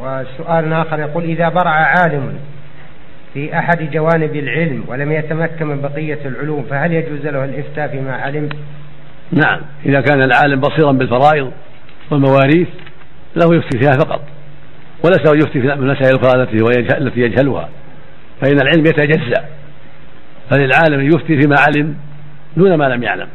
وسؤال آخر يقول إذا برع عالم في أحد جوانب العلم ولم يتمكن من بقية العلوم فهل يجوز له الإفتاء فيما علم؟ نعم إذا كان العالم بصيرا بالفرائض والمواريث له يفتي فيها فقط وليس يفتي في المسائل الأخرى التي التي يجهلها فإن العلم يتجزأ فللعالم يفتي فيما علم دون ما لم يعلم